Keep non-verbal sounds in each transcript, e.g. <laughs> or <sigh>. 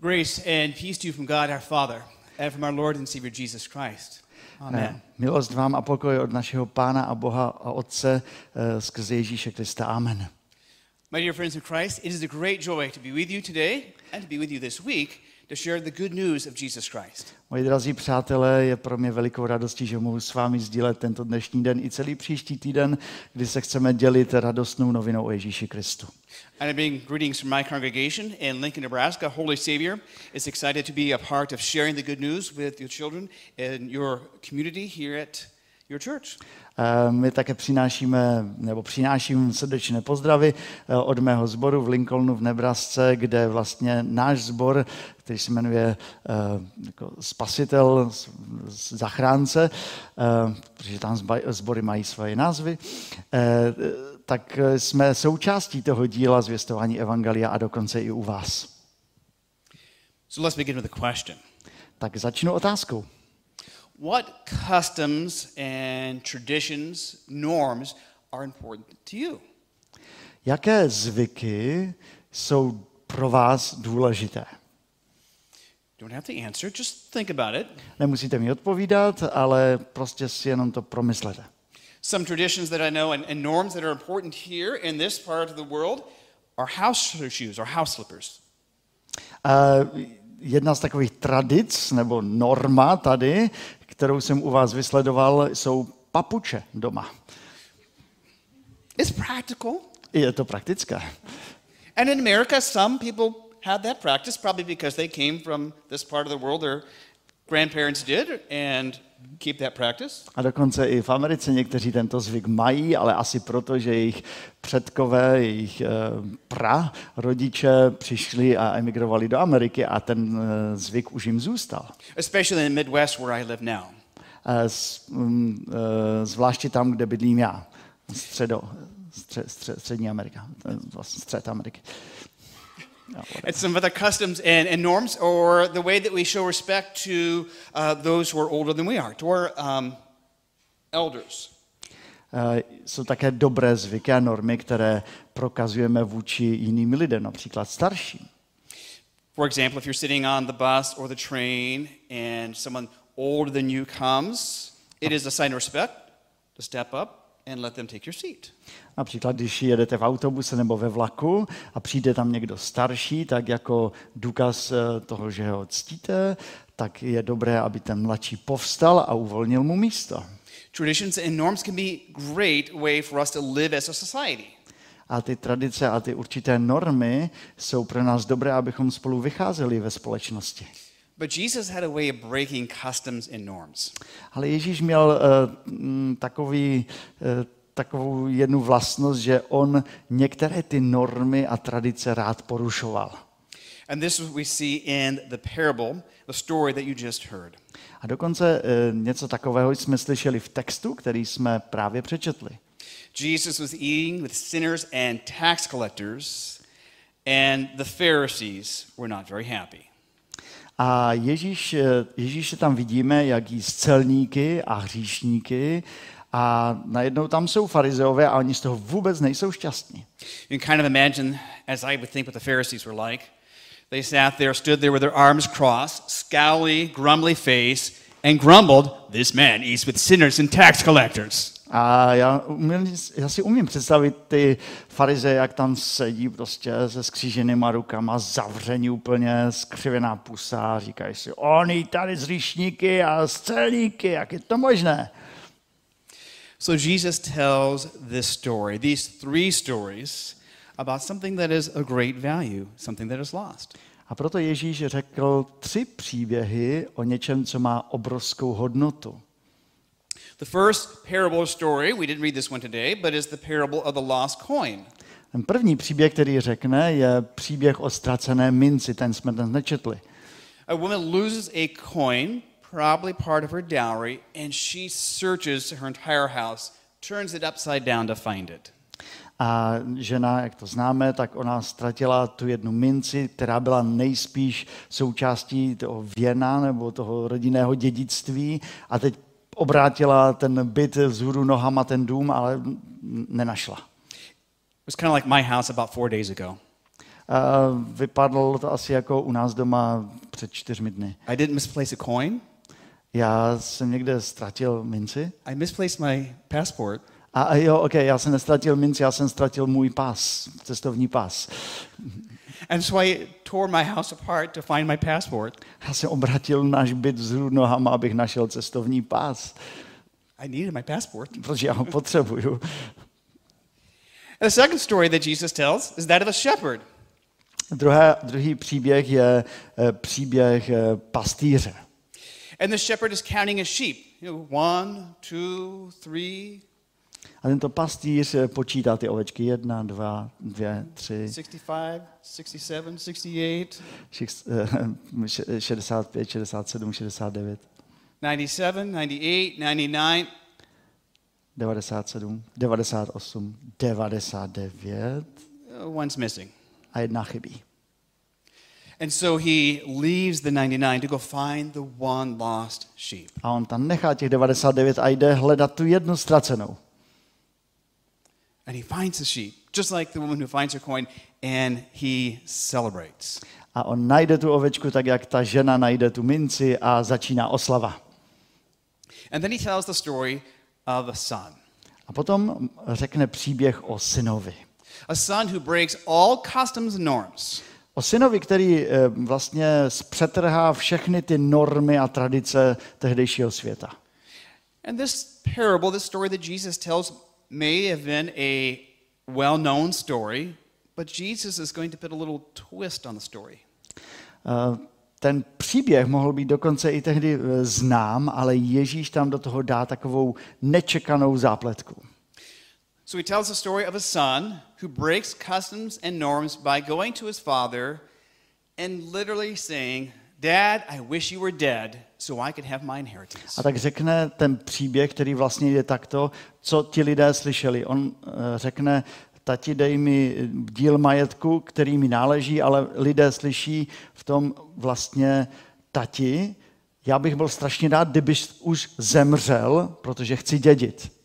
Grace and peace to you from God our Father and from our Lord and Savior Jesus Christ. Amen. Eh, Milost vám a pokoj od našeho Pána a Boha a Otce eh, skrze Ježíše Krista. Amen. My dear friends in Christ, it is a great joy to be with you today and to be with you this week to share the good news of Jesus Christ. Moji drazí přátelé, je pro mě velikou radostí, že mohu s vámi sdílet tento dnešní den i celý příští týden, kdy se chceme dělit radostnou novinou o Ježíši Kristu. And I bring greetings from my congregation in Lincoln, Nebraska. Holy Savior is excited to be a part of sharing the good news with your children and your community here at your church. Eh, My také přinášíme, nebo přináším srdečné pozdravy eh, od mého sboru v Lincolnu v Nebrasce, kde vlastně náš sbor, který se jmenuje eh, jako Spasitel, Zachránce, protože tam sbory mají svoje názvy, tak jsme součástí toho díla zvěstování Evangelia a dokonce i u vás. So let's begin with a question. Tak začnu otázkou. What customs and traditions, norms are important to you? Jaké zvyky jsou pro vás důležité? Don't have to answer, just think about it. Nemusíte mi odpovídat, ale prostě si jenom to promyslete. Some traditions that I know and, and norms that are important here in this part of the world are house shoes or house slippers. A jedna z takových tradic nebo norma tady, kterou jsem u vás vysledoval, jsou papuče doma. It's practical. Je to praktické. And in America, some people had that practice probably because they came from this part of the world their grandparents did and keep that practice. A dokonce i v Americe někteří tento zvyk mají, ale asi proto, že jejich předkové, jejich eh, pra rodiče přišli a emigrovali do Ameriky a ten eh, zvyk už jim zůstal. Especially in the Midwest where I live now. Eh, mm, eh, Zvláště tam, kde bydlím já. Středo, stře, stře, střední Amerika. Vlastně střed Ameriky. Whatever. And some other customs and, and norms or the way that we show respect to uh, those who are older than we are, to our um, elders. Eh, Jsou také dobré zvyky a normy, které prokazujeme vůči jiným lidem, například starším. For example, if you're sitting on the bus or the train and someone older than you comes, it is a sign of respect to step up and let them take your seat. Například, když jedete v autobuse nebo ve vlaku a přijde tam někdo starší, tak jako důkaz eh, toho, že ho ctíte, tak je dobré, aby ten mladší povstal a uvolnil mu místo. Traditions and norms can be great way for us to live as a society. A ty tradice a ty určité normy jsou pro nás dobré, abychom spolu vycházeli ve společnosti. But Jesus had a way of breaking customs and norms. Ale Ježíš měl uh, takový, uh, takovou jednu vlastnost, že on některé ty normy a tradice rád porušoval. And this we see in the parable, the story that you just heard. A dokonce eh, něco takového jsme slyšeli v textu, který jsme právě přečetli. Jesus was eating with sinners and tax collectors, and the Pharisees were not very happy. A Ježíš, eh, Ježíše tam vidíme, jak jí z celníky a hříšníky a najednou tam jsou farizeové a oni z toho vůbec nejsou šťastní. You can kind of imagine, as I would think what the Pharisees were like. They sat there, stood there with their arms crossed, scowly, grumbly face, and grumbled, This man eats with sinners and tax collectors. A já, umím, já si umím představit ty farize, jak tam sedí prostě se skříženýma rukama, zavření úplně, skřivená pusa, říkají si, oni tady z říšníky a z celníky, jak je to možné? So Jesus tells this story, these three stories, about something that is of great value, something that is lost. A proto Ježíš řekl tři příběhy o něčem, co má obrovskou hodnotu. The first parable story, we didn't read this one today, but is the parable of the lost coin. Ten první příběh, který řekne, je příběh o ztracené minci, ten jsme dnes nečetli. A woman loses a coin, probably part of her dowry, and she searches her entire house, turns it upside down to find it. A žena, jak to známe, tak ona ztratila tu jednu minci, která byla nejspíš součástí toho věna nebo toho rodinného dědictví a teď obrátila ten byt vzhůru nohama, ten dům, ale nenašla. It was kind of like my house about four days ago. A vypadalo to asi jako u nás doma před čtyřmi dny. I didn't misplace a coin. Já jsem někde ztratil minci. I misplaced my passport. A a jo, ok, já jsem nestratil minci, já jsem ztratil můj pas, cestovní pas. And so I tore my house apart to find my passport. Já jsem obratil náš byt vzhůru nohama, abych našel cestovní pas, I needed my passport. protože já ho potřebuju. And the second story that Jesus tells is that of a shepherd. Druhé, druhý příběh je eh, příběh eh, pastýře. And the shepherd is counting his sheep. You know, one, two, three, A tento pastýř eh, počítá ty ovečky. Jedna, dva, dvě, tři, 65, 67, 68, šik- eh, še- 65, 67, 69, 97, 98, 99. 97, 98, 99 Uh, one's missing. a jedna chybí. And so he leaves the 99 to go find the one lost sheep. A on tam nechá těch 99 a jde hledat tu jednu ztracenou. And he finds the sheep, just like the woman who finds her coin, and he celebrates. A on najde tu ovečku tak, jak ta žena najde tu minci a začíná oslava. And then he tells the story of a son. A potom řekne příběh o synovi. A son who breaks all customs and norms. O synovi, který eh, vlastně zpřetrhá všechny ty normy a tradice tehdejšího světa. And this parable, this story that Jesus tells, may have been a well known story, but Jesus is going to put a little twist on the story. Eh, Ten příběh mohl být dokonce i tehdy eh, znám, ale Ježíš tam do toho dá takovou nečekanou zápletku. So he tells the story of a son who breaks customs and norms by going to his father and literally saying, Dad, I wish you were dead so I could have my inheritance. A tak řekne ten příběh, který vlastně je takto, co ti lidé slyšeli. On eh, řekne, tati, dej mi díl majetku, který mi náleží, ale lidé slyší v tom vlastně, tati, já bych byl strašně rád, kdybys už zemřel, protože chci dědit.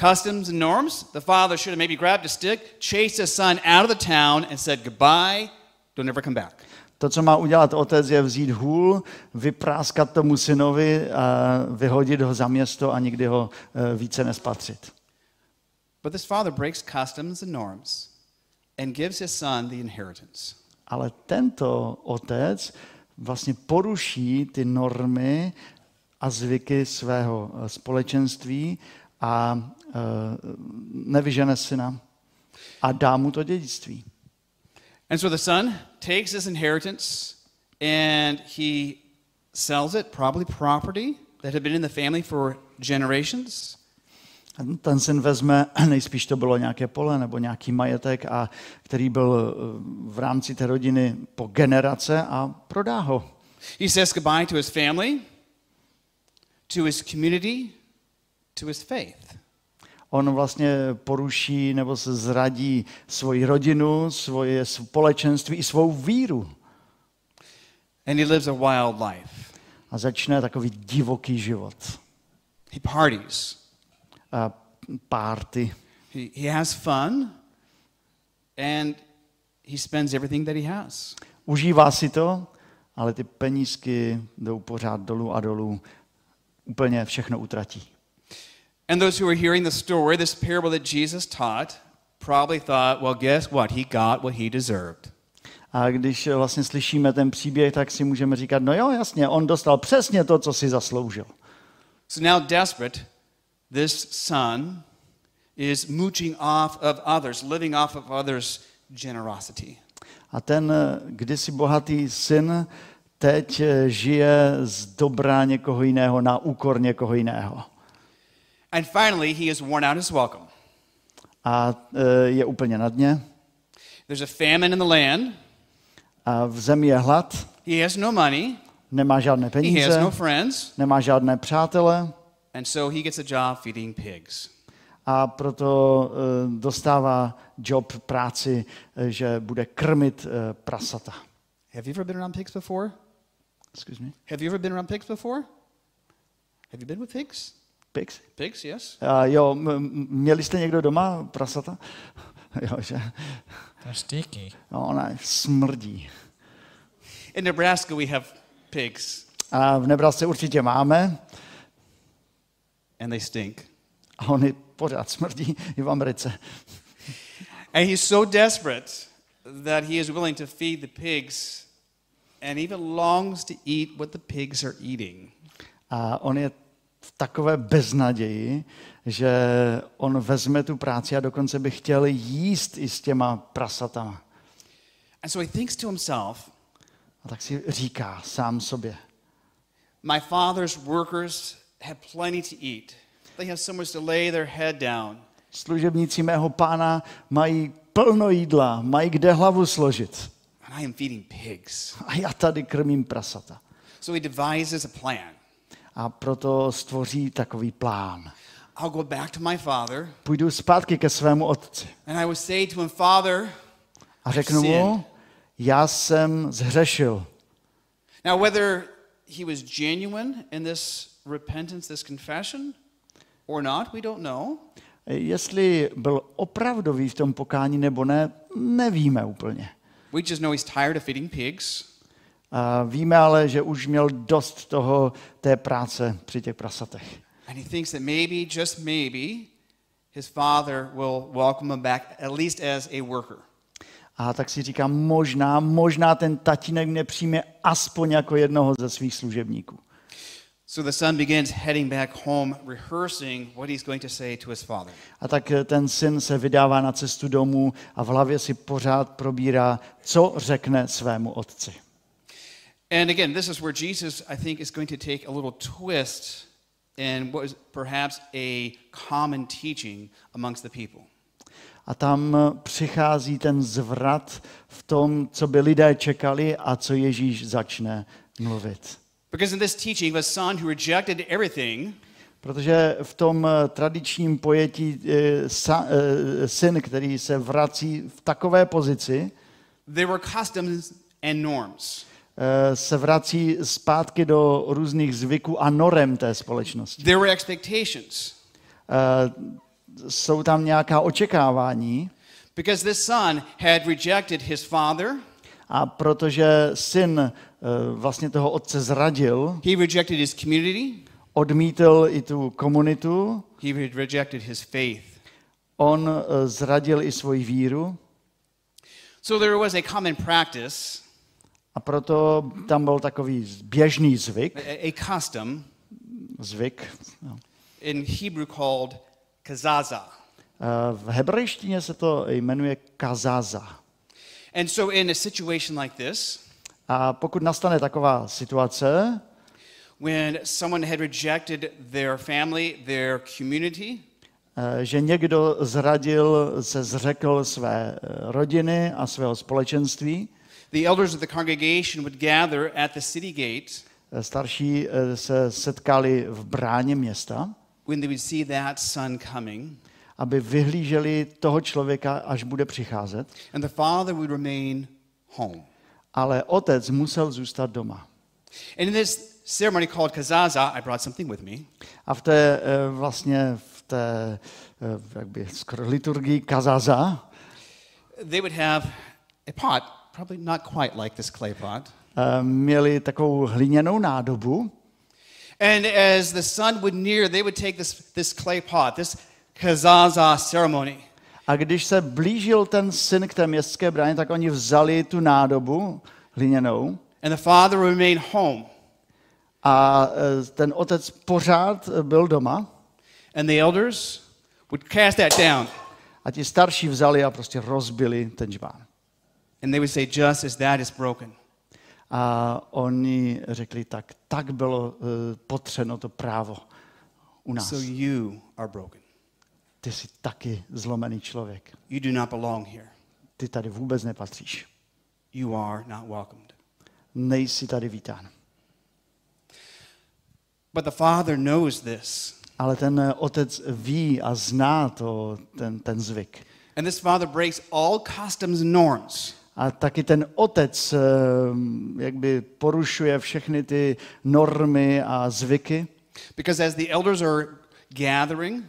Customs and norms, the father should have maybe grabbed a stick, chased his son out of the town, and said, Goodbye, don't ever come back. To, co má udělat otec, je vzít hůl, vypráskat tomu synovi, a vyhodit ho za město a nikdy ho eh, více nespatřit. But this father breaks customs and norms and gives his son the inheritance. Ale tento otec vlastně poruší ty normy a zvyky svého eh, společenství a eh, nevyžene syna a dá mu to dědictví. And so the son takes his inheritance and he sells it, probably property that had been in the family for generations. Ten syn vezme, <clears throat> nejspíš to bylo nějaké pole nebo nějaký majetek, a který byl eh, v rámci té rodiny po generace a prodá ho. He says goodbye to his family, to his community, to his faith. On vlastně poruší nebo se zradí svoji rodinu, svoje společenství i svou víru. And he lives a wild life. A začne takový divoký život. He parties, A párty. he, he has fun, and he spends everything that he has. Užívá si to, ale ty penízky jdou pořád dolů a dolů. Úplně všechno utratí. And those who are hearing the story, this parable that Jesus taught, probably thought, well, guess what? He got what he deserved. A když vlastně slyšíme ten příběh, tak si můžeme říkat, no jo, jasně, on dostal přesně to, co si zasloužil. So now, desperate, this son is mooching off of others, living off of others' generosity. A ten eh, kdysi bohatý syn teď eh, žije z dobra někoho jiného na úkor někoho jiného. And finally, he has worn out his welcome. A eh, je úplně na dně. There's a famine in the land. A v zemi je hlad, He has no money. nemá žádné He has peníze, no friends. nemá žádné přátele And so he gets a job feeding pigs. a proto eh, dostává job, práci, eh, že bude krmit prasata. Have you ever been around pigs before? Excuse me? Have you ever been around pigs before? Have you been with pigs? Pigs? Pigs, yes. A jo, m- m- měli jste někdo doma prasata? <laughs> jo, že? To je stinky. No, ona smrdí. In Nebraska, we have pigs, A v Nebrasce určitě máme, and they stink. a oni pořád smrdí i v Americe. And he's so desperate that he is willing to feed the pigs and even longs to eat what the pigs are eating. A on je v takové beznaději, že on vezme tu práci a dokonce by chtěl jíst i s těma prasatama. And so he thinks to himself, A tak si říká sám sobě. My father's workers have plenty to eat. They have somewhere to lay their head down. Služebníci mého pána mají plno jídla, mají kde hlavu složit. And I am feeding pigs. A já tady krmím prasata. So he devises a plan. A proto stvoří takový plán. I'll go back to my father Půjdu zpátky ke svému otci and I will say to him, Father, a řeknu mu, já jsem zhřešil. Now, whether he was genuine in this repentance, this confession, or not, we don't know. Jestli byl opravdový v tom pokání nebo ne, nevíme úplně. We just know he's tired of feeding pigs. A víme ale, že už měl dost toho, té práce při těch prasatech. And he thinks that maybe, just maybe, his father will welcome him back, at least as a worker. A tak si říkám, možná, možná ten tatínek mě přijme aspoň jako jednoho ze svých služebníků. So the son begins heading back home, rehearsing what he's going to say to his father. A tak eh, ten syn se vydává na cestu domů a v hlavě si pořád probírá, co řekne svému otci. And again, this is where Jesus, I think, is going to take a little twist in what is perhaps a common teaching amongst the people. A tam eh, přichází ten zvrat v tom, co by lidé čekali a co Ježíš začne mluvit. Because in this teaching, the son who rejected everything Protože v tom eh, tradičním pojetí sa, eh, syn, který se vrací v takové pozici, there were customs and norms. Eh, se vrací zpátky do různých zvyků a norem té společnosti. There were expectations. Eh, Jsou tam nějaká očekávání Because this son had rejected his father, a protože syn eh, vlastně toho otce zradil, he rejected his community, odmítl i tu komunitu, he rejected his faith. on zradil i svoji víru So there was a common practice, a proto tam byl takový běžný zvyk, a, a custom zvyk, no. in Hebrew called kazaza. Eh, V hebrejštině se to jmenuje kazaza. And so in a situation like this, A pokud nastane taková situace, when someone had rejected their family, their community, eh, že někdo zradil, se zřekl své eh, rodiny a svého společenství, the elders of the congregation would gather at the city gate eh, starší eh, se setkali v bráně města, when they would see that son coming, aby vyhlíželi toho člověka, až bude přicházet, and the father would remain home. ale otec musel zůstat doma. And in this ceremony called kazaza, I brought something with me. A v té eh, vlastně v té jak by liturgii kazaza They would have a pot, probably not quite like this clay pot. eh, měli takovou hliněnou nádobu And as the son would near, they would take this, this clay pot, this kazaza ceremony, a když se blížil ten syn k té městské bráně, tak oni vzali tu nádobu hliněnou and the father would remain home, a eh, ten otec pořád eh, byl doma and the elders would cast that down. a ti starší vzali a prostě rozbili ten žbán. And they would say, just as that is broken, A oni řekli tak, tak bylo uh, potřeno to právo u nás. so you are broken. Ty jsi taky zlomený člověk. You do not belong here. Ty tady vůbec nepatříš. You are not welcomed. Nejsi tady vítán. But the father knows this. Ale ten eh, otec ví a zná to, ten, ten zvyk. And this father breaks all customs and norms. A taky ten otec eh, jak by porušuje všechny ty normy a zvyky. Because as the elders are gathering,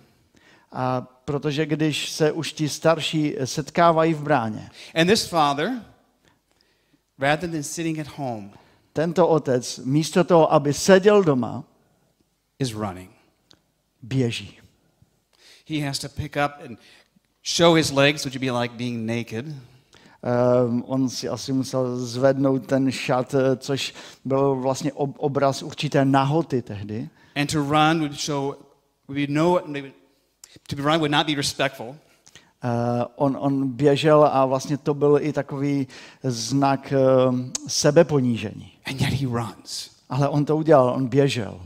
A protože když se už ti starší setkávají v bráně, And this father, rather than sitting at home, tento otec místo toho, aby seděl doma, is running. běží. He has to pick up and show his legs, which would be like being naked. Um, on si asi musel zvednout ten šat, eh, což byl vlastně ob- obraz určité nahoty tehdy. And to run would show, would be no, to run would not be respectful. Uh, on, on běžel a vlastně to byl i takový znak uh, sebeponížení. And yet he runs. Ale on to udělal, on běžel.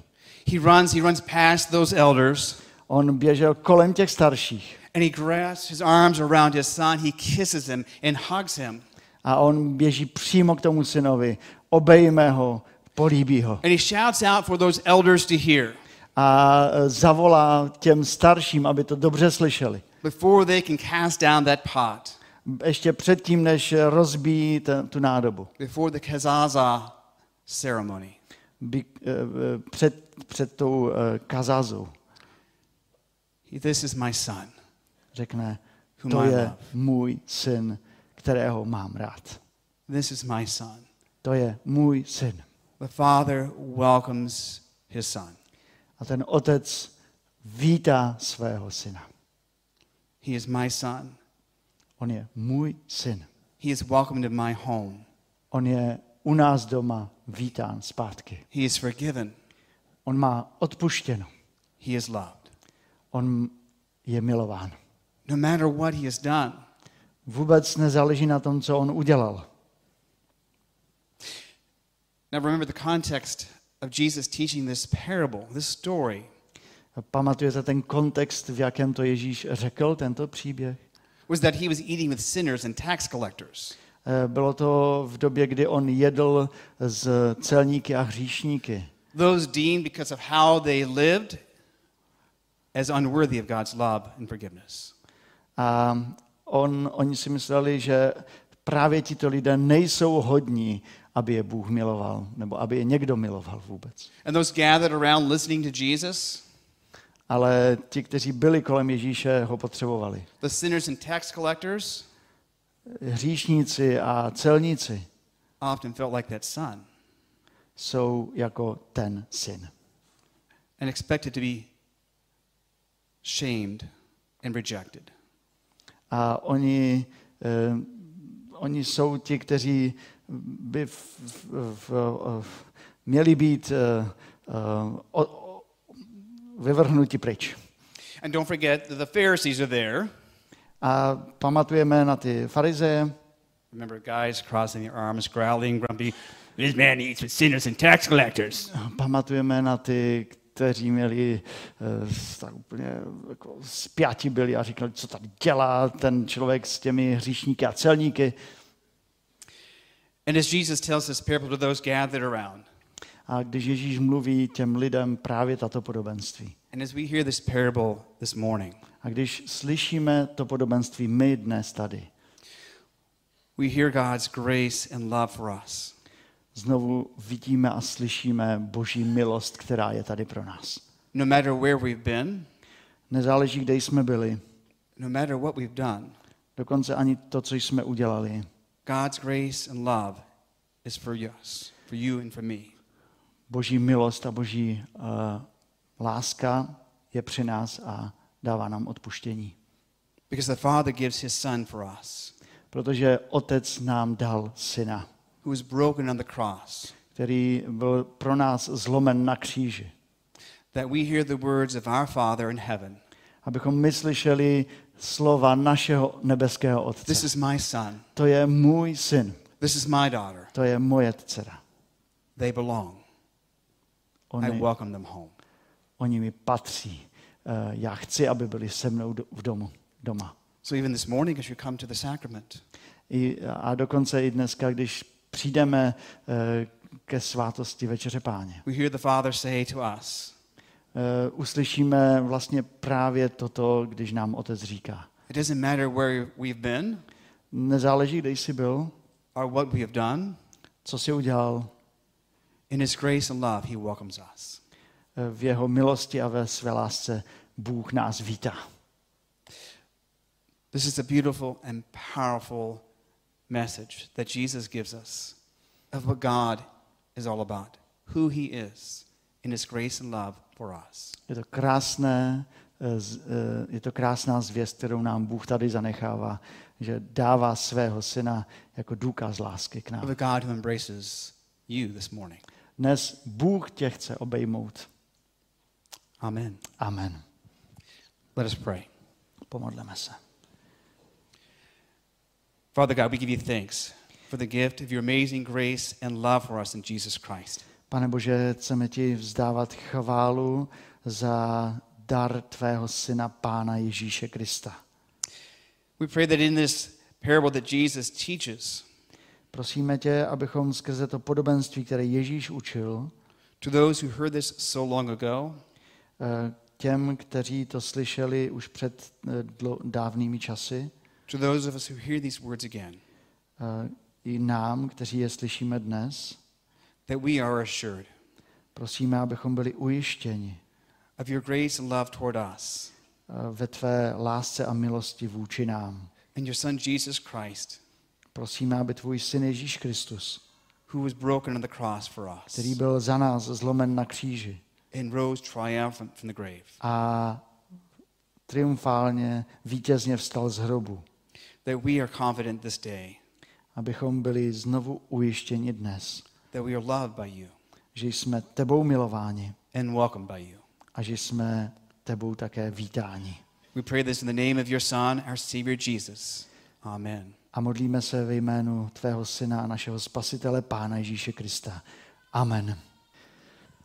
He runs, he runs past those elders, On běžel kolem těch starších and he grasps his arms around his son. He kisses him and hugs him. a on běží přímo k tomu synovi, obejme ho, políbí ho And he shouts out for those elders to hear a eh, zavolá těm starším, aby to dobře slyšeli. before they can cast down that pot, Ještě předtím, než rozbíjí tu nádobu. before the kazaza ceremony. By, eh, eh, před, před tou kazázou. He, this is my son. Řekne, to je můj syn, kterého mám rád. This is my son. To je můj syn. The father welcomes his son. A ten otec vítá svého syna. He is my son. On je můj syn. He is welcomed in my home. On je u nás doma vítán zpátky. He is forgiven. On má odpuštěno. He is loved. On je milován. No matter what he has done. Vůbec nezáleží na tom, co on udělal. Now remember the context of Jesus teaching this parable, this story. Pamatujete ten kontext, v jakém to Ježíš řekl, tento příběh? Was that he was eating with sinners and tax collectors. Eh, Bylo to v době, kdy on jedl s celníky a hříšníky. Those deemed because of how they lived as unworthy of God's love and forgiveness. A on, oni si mysleli, že právě tito lidé nejsou hodní, aby je Bůh miloval, nebo aby je někdo miloval vůbec. And those gathered around listening to Jesus, Ale ti, kteří byli kolem Ježíše, ho potřebovali. the sinners and tax collectors, Hříšníci a celníci often felt like that son jsou jako ten syn. and expected to be shamed and rejected. A oni, eh, oni jsou ti, kteří by v, v, v, v, měli být eh, eh, o, o, vyvrhnuti pryč. And don't forget that the Pharisees are there. A pamatujeme na ty farizeje, Remember guys crossing their arms, growling, grumpy, this man eats with sinners and tax collectors. pamatujeme na ty, kteří měli eh, tak úplně jako spjati byli a říkali, co tady dělá ten člověk s těmi hříšníky a celníky. And as Jesus tells this parable to those gathered around, A když Ježíš mluví těm lidem právě tato podobenství. and as we hear this parable this morning, A když slyšíme to podobenství my dnes tady, we hear God's grace and love for us. Znovu vidíme a slyšíme Boží milost, která je tady pro nás. No matter where we've been, Nezáleží, kde jsme byli, no matter what we've done, dokonce ani to, co jsme udělali. God's grace and love is for us, for you and for me. Boží milost a Boží uh, láska je při nás a dává nám odpuštění. Because the Father gives his Son for us, Protože Otec nám dal syna, who was broken on the cross, který byl pro nás zlomen na kříži. that we hear the words of our Father in heaven. Abychom my slyšeli slova našeho nebeského Otce. This is my son. To je můj syn, This is my daughter. to je moje dcera. They belong. I Oni, welcome them home. oni mi patří. Eh, Já chci, aby byli se mnou do- v domu, doma. So even this morning, as you come to the sacrament, I, a dokonce i dneska, když přijdeme eh, ke svátosti Večeře Páně, we hear the Father say to us, eh, uslyšíme vlastně právě toto, když nám Otec říká. It doesn't matter where we've been Nezáleží, kde jsi byl, or what we have done, co jsi udělal, in His grace and love, He welcomes us. eh, v jeho milosti a ve své lásce Bůh nás vítá. This is a beautiful and powerful message that Jesus gives us of what God is all about, who He is in His grace and love for us. Je to krásné, eh, eh, je to krásná zvěst, kterou nám Bůh tady zanechává, že dává svého syna jako důkaz lásky k Of nám. a God who embraces you this morning. Dnes Bůh tě chce obejmout. Amen. Amen. Let us pray. Pomodleme se. Father God, we give you thanks for the gift of your amazing grace and love for us in Jesus Christ. Pane Bože, chceme ti vzdávat chválu za dar tvého syna, Pána Ježíše Krista. We pray that in this parable that Jesus teaches Prosíme tě, abychom skrze to podobenství, které Ježíš učil, to those who heard this so long ago, eh, těm, kteří to slyšeli už před eh, dávnými časy, to those of us who hear these words again, eh, i nám, kteří je slyšíme dnes, that we are assured prosíme, abychom byli ujištěni of your grace and love toward us eh, ve tvé lásce a milosti vůči nám. and your Son Jesus Christ, Prosíme, aby tvůj syn Ježíš Kristus, who was broken on the cross for us který byl za nás zlomen na kříži and rose triumphant from the grave, a triumfálně, vítězně vstal z hrobu, that we are confident this day abychom byli znovu ujištěni dnes, that we are loved by you že jsme tebou milováni and welcomed by you. a že jsme tebou také vítáni. We pray this in the name of your Son, our Savior Jesus. Amen. A modlíme se ve jménu tvého syna a našeho spasitele, Pána Ježíše Krista. Amen.